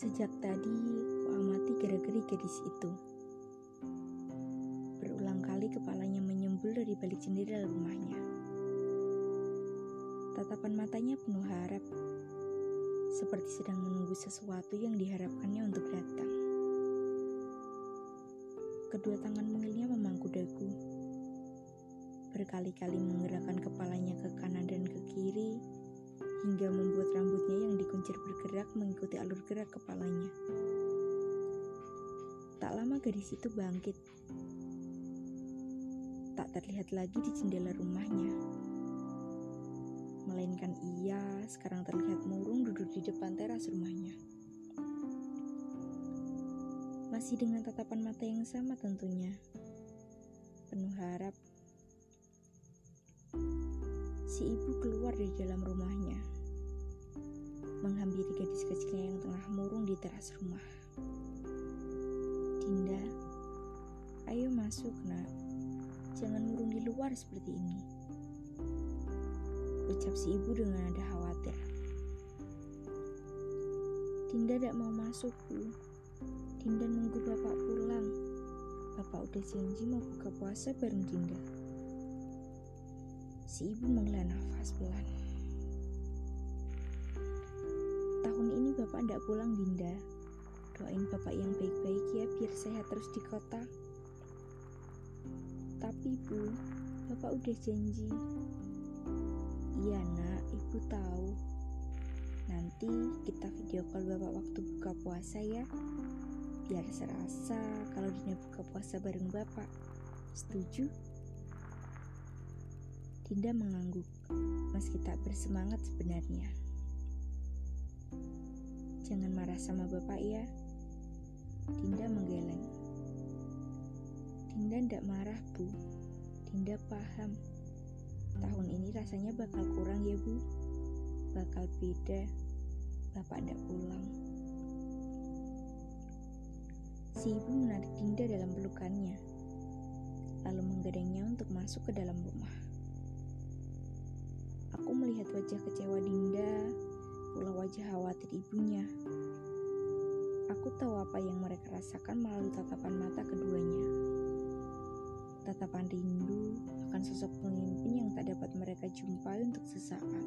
Sejak tadi, ku amati gerak-gerik gadis itu. Berulang kali kepalanya menyembul dari balik jendela rumahnya. Tatapan matanya penuh harap, seperti sedang menunggu sesuatu yang diharapkannya untuk datang. Kedua tangan mungilnya memangku dagu. Berkali-kali menggerakkan kepalanya ke kanan dan ke kiri, hingga membuat rambutnya yang dikuncir bergerak mengikuti alur gerak kepalanya. Tak lama gadis itu bangkit. Tak terlihat lagi di jendela rumahnya. Melainkan ia sekarang terlihat murung duduk di depan teras rumahnya. Masih dengan tatapan mata yang sama tentunya. Penuh harap si ibu keluar dari dalam rumahnya, menghampiri gadis kecilnya yang tengah murung di teras rumah. Dinda, ayo masuk nak, jangan murung di luar seperti ini. Ucap si ibu dengan nada khawatir. Dinda tidak mau masuk, Bu. Dinda nunggu bapak pulang. Bapak udah janji mau buka puasa bareng Dinda. Si ibu menghela nafas pelan. Tahun ini bapak tidak pulang Dinda. Doain bapak yang baik-baik ya biar sehat terus di kota. Tapi bu, bapak udah janji. Iya nak, ibu tahu. Nanti kita video call bapak waktu buka puasa ya. Biar serasa kalau Dinda buka puasa bareng bapak. Setuju? Dinda mengangguk, meski tak bersemangat sebenarnya. Jangan marah sama bapak ya. Dinda menggeleng. Dinda ndak marah, Bu. Dinda paham. Tahun ini rasanya bakal kurang ya, Bu. Bakal beda. Bapak ndak pulang. Si ibu menarik Dinda dalam pelukannya, lalu menggadangnya untuk masuk ke dalam rumah. Aku melihat wajah kecewa Dinda, pula wajah khawatir ibunya. Aku tahu apa yang mereka rasakan melalui tatapan mata keduanya. Tatapan rindu akan sosok pemimpin yang tak dapat mereka jumpai untuk sesaat.